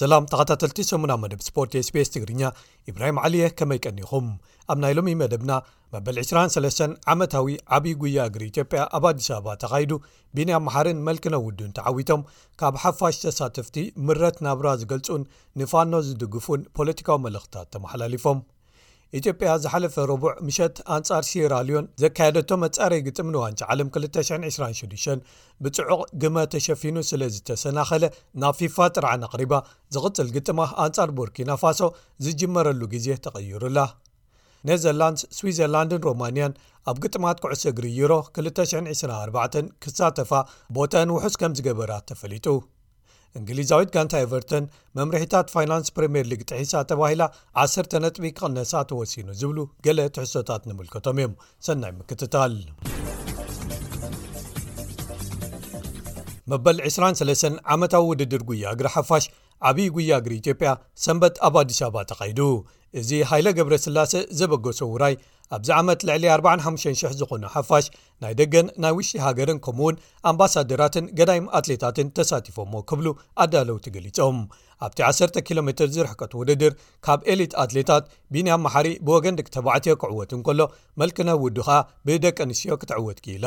ሰላም ተኸታተልቲ ሰሙና መደብ ስፖርት ስቤስ ትግርኛ ኢብራሂም ዓሊየ ከመይ ቀኒኹም ኣብ ናይ ሎሚ መደብና መበል ዕስራን ሰለስተን ዓመታዊ ዓብዪ ጉያ እግሪ ኢትዮጵያ ኣብ ኣዲስ ኣበባ ተኻይዱ ቢንያም መሓርን መልክነ ውዱን ተዓዊቶም ካብ ሓፋሽ ተሳተፍቲ ምረት ናብራ ዝገልጹን ንፋኖ ዝድግፉን ፖለቲካዊ መልእኽትታት ተመሓላሊፎም ኢትዮጵያ ዝሓለፈ ረቡዕ ምሸት ኣንጻር ሲራልዮን ዘካየደቶ መጻረይ ግጥም ንዋንጫ ዓለም 226 ብጽዑቕ ግመ ተሸፊኑ ስለ ዝተሰናኸለ ናብ ፊፋ ጥርዓን ኣቕሪባ ዝቕጽል ግጥማ ኣንጻር ቡርኪናፋሶ ዝጅመረሉ ግዜ ተቐይሩላ ኔዘርላንድስ ስዊዘርላንድን ሮማንያን ኣብ ግጥማት ኩዕሶ እግሪ ዩሮ 224 ክሳተፋ ቦተን ውሑስ ከም ዝገበራ ተፈሊጡ እንግሊዛዊት ጋንታ ኤቨርተን መምርሒታት ፋይናንስ ፕሪምየር ሊግ ጥሒሳ ተባሂላ 1ሰተ ነጥቢ ክቕነሳ ተወሲኑ ዝብሉ ገለ ትሕሶታት ንምልከቶም እዮም ሰናይ ምክትታል መበል 23 ዓመታዊ ውድድር ጉያ እግሪ ሓፋሽ ዓብይ ጉያ እግሪ ኢትዮጵያ ሰንበት ኣብ ኣዲስ ኣበባ ተኻይዱ እዚ ሃይለ ገብረ ስላሰ ዘበገሶ ውራይ ኣብዚ ዓመት ልዕሊ 45000 ዝኾኑ ሓፋሽ ናይ ደገን ናይ ውሽጢ ሃገርን ከምኡ ውን ኣምባሳደራትን ገዳይም ኣትሌታትን ተሳቲፎምዎ ክብሉ ኣዳለውቲ ገሊፆም ኣብቲ 1 ኪሎ ሜትር ዝርሕቀት ውድድር ካብ ኤሊት ኣትሌታት ቢንያ መሓሪ ብወገን ድቂ ተባዕትዮ ክዕወት እንከሎ መልክነ ውዱ ከኣ ብደቂ ኣንስትዮ ክትዕወት ክኢላ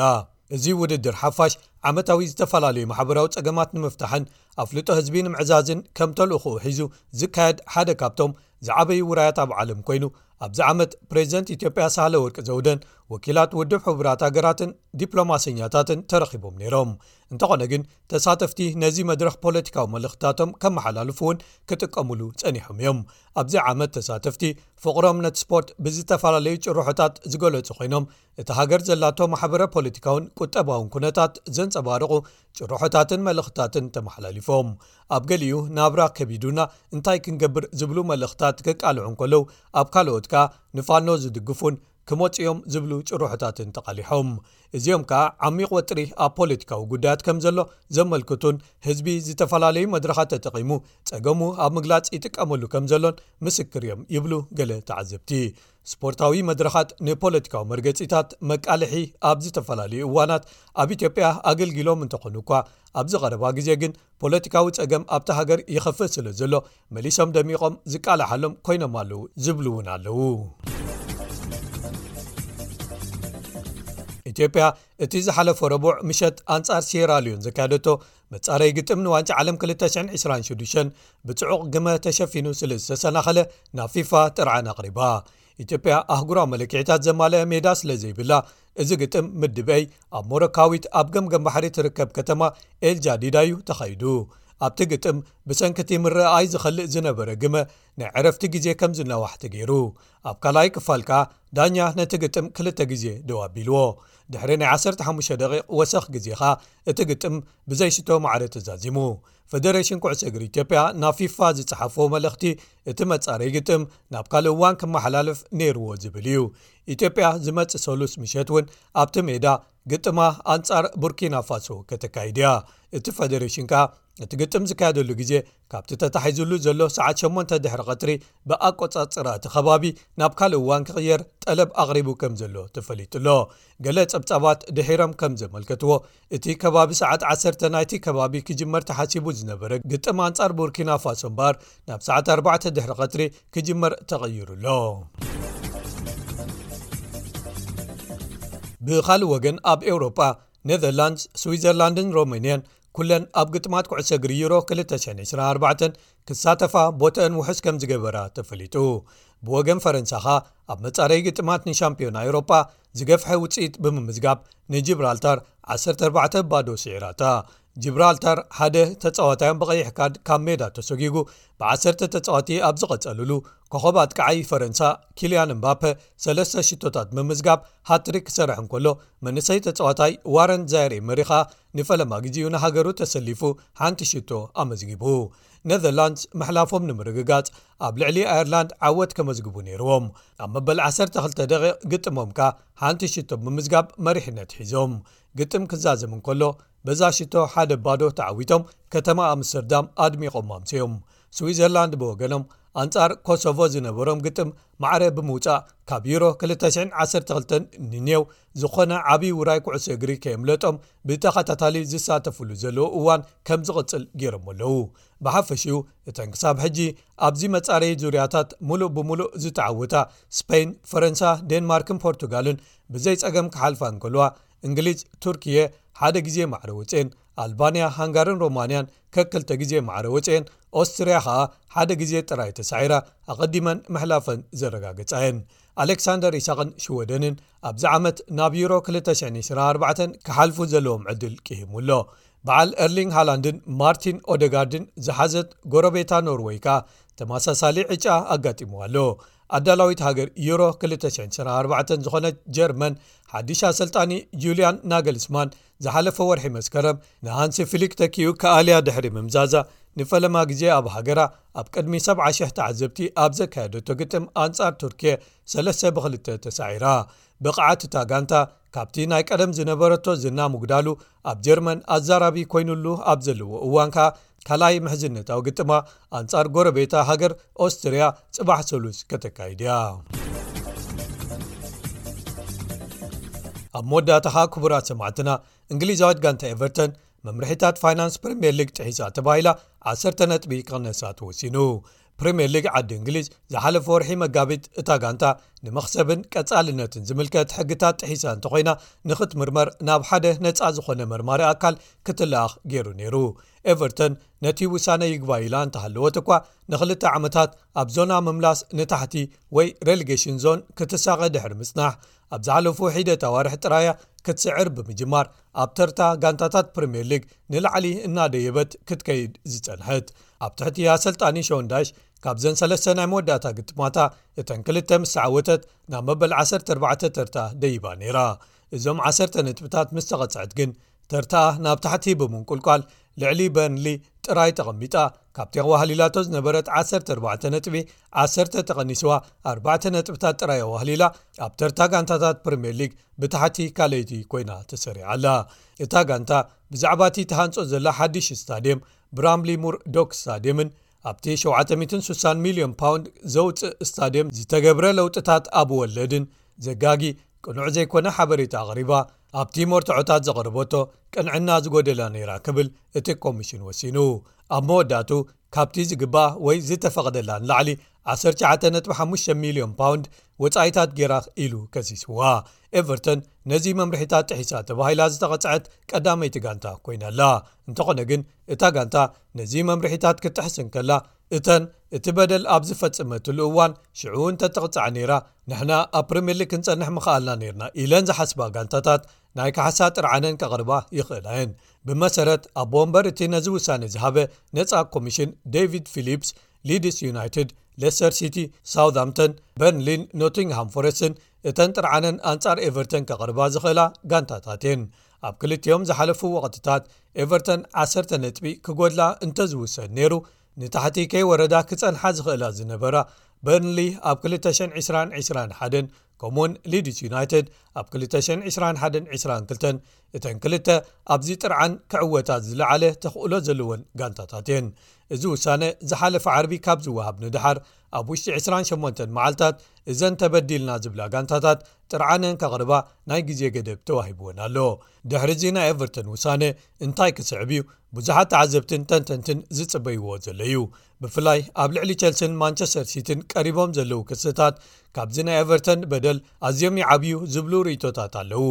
እዚ ውድድር ሓፋሽ ዓመታዊ ዝተፈላለዩ ማሕበራዊ ጸገማት ንምፍታሕን ኣፍልጦ ህዝቢ ንምዕዛዝን ከም ተልእኹኡ ሒዙ ዝካየድ ሓደ ካብቶም ዝዓበዩ ውራያት ኣብ ዓለም ኮይኑ ኣብዚ ዓመት ፕሬዚደንት ኢትዮጵያ ሳህለ ወርቂ ዘውደን ወኪላት ውድብ ሕቡራት ሃገራትን ዲፕሎማሰኛታትን ተረኺቦም ነይሮም እንተኾነ ግን ተሳተፍቲ ነዚ መድረኽ ፖለቲካዊ መልእኽትታቶም ከመሓላልፉ እውን ክጥቀምሉ ጸኒሖም እዮም ኣብዚ ዓመት ተሳተፍቲ ፍቕሮም ነቲ ስፖርት ብዝተፈላለዩ ጭርሖታት ዝገለጹ ኮይኖም እቲ ሃገር ዘላቶ ማሕበረ ፖለቲካውን ቁጠባውን ኩነታት ዘንፀባርቑ ጭርሖታትን መልእኽታትን ተመሓላሊፎም ኣብ ገሊኡ ናብራ ከቢዱና እንታይ ክንገብር ዝብሉ መልእኽታት ከቃልዑ እንከለው ኣብ ካልኦት ከኣ ንፋኖ ዝድግፉን ክመፅኦም ዝብሉ ጭርሖታትን ተቓሊሖም እዚኦም ከኣ ዓሚቕ ወጥሪ ኣብ ፖለቲካዊ ጉዳያት ከም ዘሎ ዘመልክቱን ህዝቢ ዝተፈላለዩ መድረኻት ተጠቒሙ ፀገሙ ኣብ ምግላፅ ይጥቀመሉ ከም ዘሎን ምስክር እዮም ይብሉ ገለ ተዓዘብቲ ስፖርታዊ መድረኻት ንፖለቲካዊ መርገጺታት መቃልሒ ኣብ ዝተፈላለዩ እዋናት ኣብ ኢትዮጵያ ኣገልጊሎም እንተኾኑ እኳ ኣብዚ ቐረባ ግዜ ግን ፖለቲካዊ ጸገም ኣብቲ ሃገር ይኸፍእ ስለ ዘሎ መሊሶም ደሚቖም ዝቃልሓሎም ኮይኖም ኣለዉ ዝብሉ እውን ኣለዉ ኢትዮጵያ እቲ ዝሓለፈ ረቡዕ ምሸት ኣንጻር ሴራልዮን ዘካየደቶ መጻረይ ግጥም ንዋንጫ ዓለም 226 ብጽዑቕ ግመ ተሸፊኑ ስለ ዝተሰናኸለ ናብ ፊፋ ጥርዓን ኣቕሪባ ኢትዮጵያ ኣህጉራዊ መለክዒታት ዘማልአ ሜዳ ስለ ዘይብላ እዚ ግጥም ምድበይ ኣብ ሞሮካዊት ኣብ ገምገም ባሕሪ ትርከብ ከተማ ኤልጃዲዳ እዩ ተኸይዱ ኣብቲ ግጥም ብሰንኪቲ ምረኣኣይ ዝኸልእ ዝነበረ ግመ ናይ ዕረፍቲ ግዜ ከም ዝናዋሕ ተገይሩ ኣብ ካልኣይ ክፋል ከኣ ዳኛ ነቲ ግጥም ክልተ ግዜ ደው ኣቢልዎ ድሕሪ ናይ 15 ደቂቕ ወሰኽ ግዜ ከኣ እቲ ግጥም ብዘይሽቶ ማዕረ ተዛዚሙ ፈደሬሽን ኩዕሶ እግሪ ኢትዮጵያ ናብ ፊፋ ዝጸሓፎ መልእኽቲ እቲ መጻረይ ግጥም ናብ ካልእ እዋን ክመሓላልፍ ነይርዎ ዝብል እዩ ኢትዮጵያ ዝመጽእ ሰሉስ ምሸት እውን ኣብቲ ሜዳ ግጥማ ኣንጻር ቡርኪናፋሶ ከተካይድ እያ እቲ ፈደሬሽን ከኣ እቲ ግጥም ዝካየደሉ ግዜ ካብቲ ተታሒዝሉ ዘሎ ሰዓት 8ን ድሕሪ ቀትሪ ብኣቆጻጽራ እቲ ከባቢ ናብ ካልእ እዋን ክቕየር ጠለብ ኣቕሪቡ ከም ዘሎ ተፈሊጡ ኣሎ ገለ ጸብጻባት ድሒሮም ከም ዘመልከትዎ እቲ ከባቢ ሰዓት ዓሰርተ ናይቲ ከባቢ ክጅመር ተሓሲቡ ዝነበረ ግጥም ኣንጻር ቡርኪና ፋሶ እምበኣር ናብ ሰዓት ኣርባዕተ ድሕሪ ቀትሪ ክጅመር ተቐይሩ ኣሎ ብኻልእ ወገን ኣብ ኤውሮጳ ኔዘርላንድስ ስዊዘርላንድን ሮማንያን ኩለን ኣብ ግጥማት ኩዕሰ ግሪ ዩሮ 224 ክሳተፋ ቦተእን ውሑስ ከም ዝገበራ ተፈሊጡ ብወገን ፈረንሳኻ ኣብ መጻረይ ግጥማት ንሻምፒዮና ኤሮጳ ዝገፍሐ ውፅኢት ብምምዝጋብ ንጅብራልታር 14 ባዶ ስዒራታ ጅብራልታር ሓደ ተጻዋታዮም ብቐይሕ ካድ ካብ ሜዳ ተሰጊጉ ብ1ሰተ ተጻዋቲ ኣብ ዝቐጸልሉ ኮኸብ ኣትከዓይ ፈረንሳ ኪልያን እምባፐ ሰለስተ ሽቶታት ምምዝጋብ ሃትሪክ ክሰርሕ እንከሎ መንሰይ ተጻዋታይ ዋረን ዛይሬ መሪኻ ንፈለማ ግዜኡ ንሃገሩ ተሰሊፉ ሓንቲ ሽቶ ኣመዝጊቡ። ነዘርላንድስ ምሕላፎም ንምርግጋጽ ኣብ ልዕሊ ኣየርላንድ ዓወት ከመዝግቡ ነይርዎም። ኣብ መበል 12 ደቒቕ ግጥሞም ከኣ ሓንቲ ሽቶ ብምምዝጋብ መሪሕነት ሒዞም። ግጥም ክዛዘም እንከሎ በዛ ሽቶ ሓደ ባዶ ተዓዊቶም ከተማ ኣምስተርዳም ኣድሚቖማ ኣምሰዮም። ስዊዘርላንድ ብወገኖም ኣንጻር ኮሶቮ ዝነበሮም ግጥም ማዕረ ብምውጻእ ካብ ዩሮ 212 ንኔው ዝኾነ ዓብዪ ውራይ ኩዕሶ እግሪ ከየምለጦም ብተኸታታሊ ዝሳተፍሉ ዘለዎ እዋን ከም ዝቕጽል ገይሮም ኣለዉ ብሓፈሽኡ እተን ክሳብ ሕጂ ኣብዚ መጻረዪ ዙርያታት ሙሉእ ብምሉእ ዝተዓወታ ስፐይን ፈረንሳ ዴንማርክን ፖርቱጋልን ብዘይጸገም ክሓልፋ እንከልዋ እንግሊዝ ቱርክየ ሓደ ግዜ ማዕረ ወጽኤን ኣልባንያ ሃንጋርን ሮማንያን ከክልተ ግዜ ማዕረ ወጽኤን ኦስትርያ ከኣ ሓደ ግዜ ጥራይ ተሳዒራ ኣቐዲመን ምሕላፈን ዘረጋገጻየን ኣሌክሳንደር ኢሳቅን ሽወደንን ኣብዚ ዓመት ናብ ዩሮ 224 ክሓልፉ ዘለዎም ዕድል ቅሂሙ ኣሎ በዓል ኤርሊንግ ሃላንድን ማርቲን ኦደጋርድን ዝሓዘት ጎረቤታ ኖርወይ ከኣ ተመሳሳሊ ዕጫ ኣጋጢምዋ ኣሎ ኣዳላዊት ሃገር ዩሮ 224 ዝኾነት ጀርመን ሓድሽ ኣሰልጣኒ ጁልያን ናገልስማን ዝሓለፈ ወርሒ መስከረም ንሃንሲ ፍሊክ ተኪኡ ክኣልያ ድሕሪ ምምዛዛ ንፈለማ ግዜ ኣብ ሃገራ ኣብ ቅድሚ 70,00 ተዓዘብቲ ኣብ ዘካየደቶ ግጥም ኣንጻር ቱርክየ 3 ብ2 ተሳዒራ ብቕዓት እታ ጋንታ ካብቲ ናይ ቀደም ዝነበረቶ ዝና ምጉዳሉ ኣብ ጀርመን ኣዛራቢ ኮይኑሉ ኣብ ዘለዎ እዋን ከኣ ካልኣይ ምሕዝነታዊ ግጥማ ኣንጻር ጎረቤታ ሃገር ኦስትርያ ጽባሕ ሰሉስ ከተካይድ እያ ኣብ መወዳእታ ኸኣ ክቡራት ሰማዕትና እንግሊዛዊት ጋንታ ኤቨርተን መምርሒታት ፋይናንስ ፕሪምየር ሊግ ጥሒሳ ተባሂላ 1ሰ ነጥቢ ክቕነሳ ተወሲኑ ፕሪምየር ሊግ ዓዲ እንግሊዝ ዝሓለፈ ወርሒ መጋቢት እታ ጋንታ ንመኽሰብን ቀጻልነትን ዝምልከት ሕግታት ጥሒሳ እንተኾይና ንኽትምርመር ናብ ሓደ ነፃ ዝኾነ መርማሪ ኣካል ክትለኣኽ ገይሩ ነይሩ ኤቨርተን ነቲ ውሳነ ይግባ ኢላ እንተሃለወት እኳ ንክልተ ዓመታት ኣብ ዞና ምምላስ ንታሕቲ ወይ ሬሊጌሽን ዞን ክትሳቐ ድሕሪ ምጽናሕ ኣብ ዝሓለፉ ሒደት ኣዋርሒ ጥራያ ክትስዕር ብምጅማር ኣብ ተርታ ጋንታታት ፕሪምየር ሊግ ንላዕሊ እናደየበት ክትከይድ ዝጸንሐት ኣብ ትሕቲ ኣሰልጣኒ ሸወንዳይሽ ካብዘን ሰለስተ ናይ መወዳእታ ግጥማታ እተን ክልተ ምስተዓወተት ናብ መበል 14 ተርታ ደይባ ነይራ እዞም 1ሰተ ነጥብታት ምስ ተቐጽዐት ግን ተርታኣ ናብ ታሕቲ ብምንቁልቋል ልዕሊ በርንሊ ጥራይ ተቐሚጣ ካብቲ ኣዋህሊላቶ ዝነበረት 14 ነጥቢ 1ሰተ ተቐኒስዋ 4 ነጥብታት ጥራይ ኣዋህሊላ ኣብ ተርታ ጋንታታት ፕሪምየር ሊግ ብታሕቲ ካልይቲ ኮይና ተሰሪዓ ኣላ እታ ጋንታ ብዛዕባ እቲ ተሃንፆ ዘላ ሓድሽ ስታድየም ብራምሊ ሙር ዶክ ስታድየምን ኣብቲ 760 ሚልዮን ፓውንድ ዘውፅእ ስታድየም ዝተገብረ ለውጥታት ኣብ ወለድን ዘጋጊ ቅኑዕ ዘይኮነ ሓበሬታ ኣቕሪባ ኣብቲ ሞርትዖታት ዘቕርበቶ ቅንዕና ዝጎደላ ነይራ ክብል እቲ ኮሚሽን ወሲኑ ኣብ መወዳእቱ ካብቲ ዝግባኣ ወይ ዝተፈቕደላን ላዕሊ 19.5 ሚልዮን ፓውንድ ወጻኢታት ገይራ ኢሉ ከሲስዋ ኤቨርተን ነዚ መምርሒታት ጥሒሳ ተባሂላ ዝተቐጽዐት ቀዳመይቲ ጋንታ ኮይናኣላ እንተኾነ ግን እታ ጋንታ ነዚ መምርሒታት ክትሕስን ከላ እተን እቲ በደል ኣብ ዝፈጽመትሉ እዋን ሽዑ እንተ ተቕጽዐ ነይራ ንሕና ኣብ ፕሪምየር ሊግ ክንጸንሕ ምኽኣልና ነርና ኢለን ዝሓስባ ጋንታታት ናይ ካሓሳ ጥርዓነን ከቕርባ ይኽእላ የን ብመሰረት ኣብ ወንበር እቲ ነዚ ውሳኔ ዝሃበ ነፃ ኮሚሽን ደቪድ ፊሊፕስ ሊድስ ዩናይትድ ሌስተር ሲቲ ሳውትሃምተን በርንሊን ኖቲንግሃም ፎረስትን እተን ጥርዓነን ኣንጻር ኤቨርተን ከቕርባ ዝኽእላ ጋንታታት እየን ኣብ ክልቲኦም ዝሓለፉ ወቕትታት ኤቨርተን 1ሰተ ነጥቢ ክጎድላ እንተዝውሰድ ነይሩ ንታሕቲ ከይ ወረዳ ክጸንሓ ዝኽእላ ዝነበራ በርንሊ ኣብ 22021 ከምኡውን ሊድስ ዩናይትድ ኣብ 221 22 እተን ክልተ ኣብዚ ጥርዓን ክዕወታ ዝለዓለ ተኽእሎ ዘለዎን ጋንታታት እየን እዚ ውሳነ ዝሓለፈ ዓርቢ ካብ ዝወሃብ ንድሓር ኣብ ውሽጢ 28 መዓልታት እዘን ተበዲልና ዝብላ ጋንታታት ጥርዓነን ከቕርባ ናይ ግዜ ገደብ ተዋሂብዎን ኣሎ ድሕሪ እዚ ናይ ኤቨርተን ውሳነ እንታይ ክስዕብ እዩ ብዙሓት ተዓዘብትን ተንተንትን ዝጽበይዎ ዘለ እዩ ብፍላይ ኣብ ልዕሊ ቸልሲን ማንቸስተር ሲቲን ቀሪቦም ዘለዉ ክስታት ካብዚ ናይ ኤቨርተን በደል ኣዝዮም ይዓብዩ ዝብሉ ርእይቶታት ኣለዉ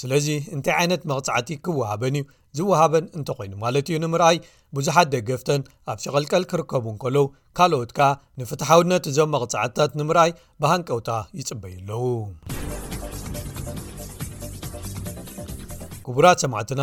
ስለዚ እንታይ ዓይነት መቕጻዕቲ ክወሃበን እዩ ዝወሃበን እንተኾይኑ ማለት እዩ ንምርኣይ ብዙሓት ደገፍተን ኣብ ሸቐልቀል ክርከቡ እንከለዉ ካልኦት ከኣ ንፍትሓውነት እዞም መቕጻዕትታት ንምርኣይ ብሃንቀውታ ይጽበዩ ኣለዉ ክቡራት ሰማዕትና